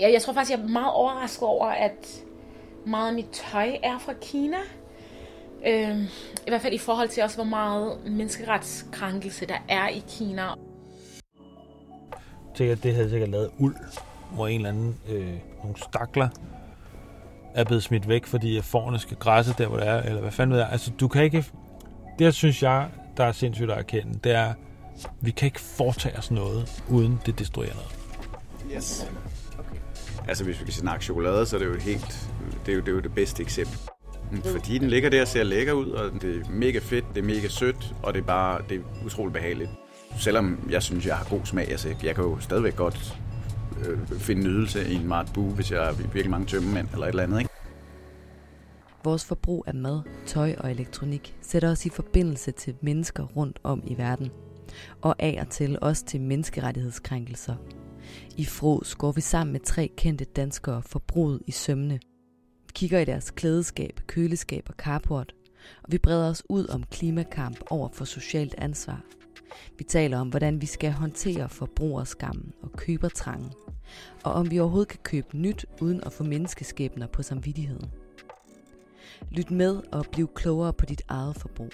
jeg, jeg tror faktisk, jeg er meget overrasket over, at meget af mit tøj er fra Kina. Øh, I hvert fald i forhold til også, hvor meget menneskeretskrænkelse der er i Kina. Sikkert, det havde sikkert lavet uld, hvor en eller anden, øh, nogle stakler er blevet smidt væk, fordi forerne skal græsse der, hvor det er, eller hvad fanden ved jeg. Altså, du kan ikke... Det, synes jeg, der er sindssygt at erkende, det er, vi kan ikke foretage os noget, uden det destruerer noget. Yes. Altså, hvis vi kan snakke chokolade, så er det jo helt... Det er jo det, er jo det bedste eksempel. Fordi den ligger der og ser lækker ud, og det er mega fedt, det er mega sødt, og det er bare det er utroligt behageligt. Selvom jeg synes, jeg har god smag, altså jeg kan jo stadigvæk godt øh, finde nydelse i en Mart Bue, hvis jeg har virkelig mange tømmemænd eller et eller andet, ikke? Vores forbrug af mad, tøj og elektronik sætter os i forbindelse til mennesker rundt om i verden. Og af og til også til menneskerettighedskrænkelser. I Fros går vi sammen med tre kendte danskere forbruget i sømne. Vi kigger i deres klædeskab, køleskab og carport, og vi breder os ud om klimakamp over for socialt ansvar. Vi taler om, hvordan vi skal håndtere forbrugerskammen og købertrangen, og om vi overhovedet kan købe nyt uden at få menneskeskæbner på samvittigheden. Lyt med og bliv klogere på dit eget forbrug.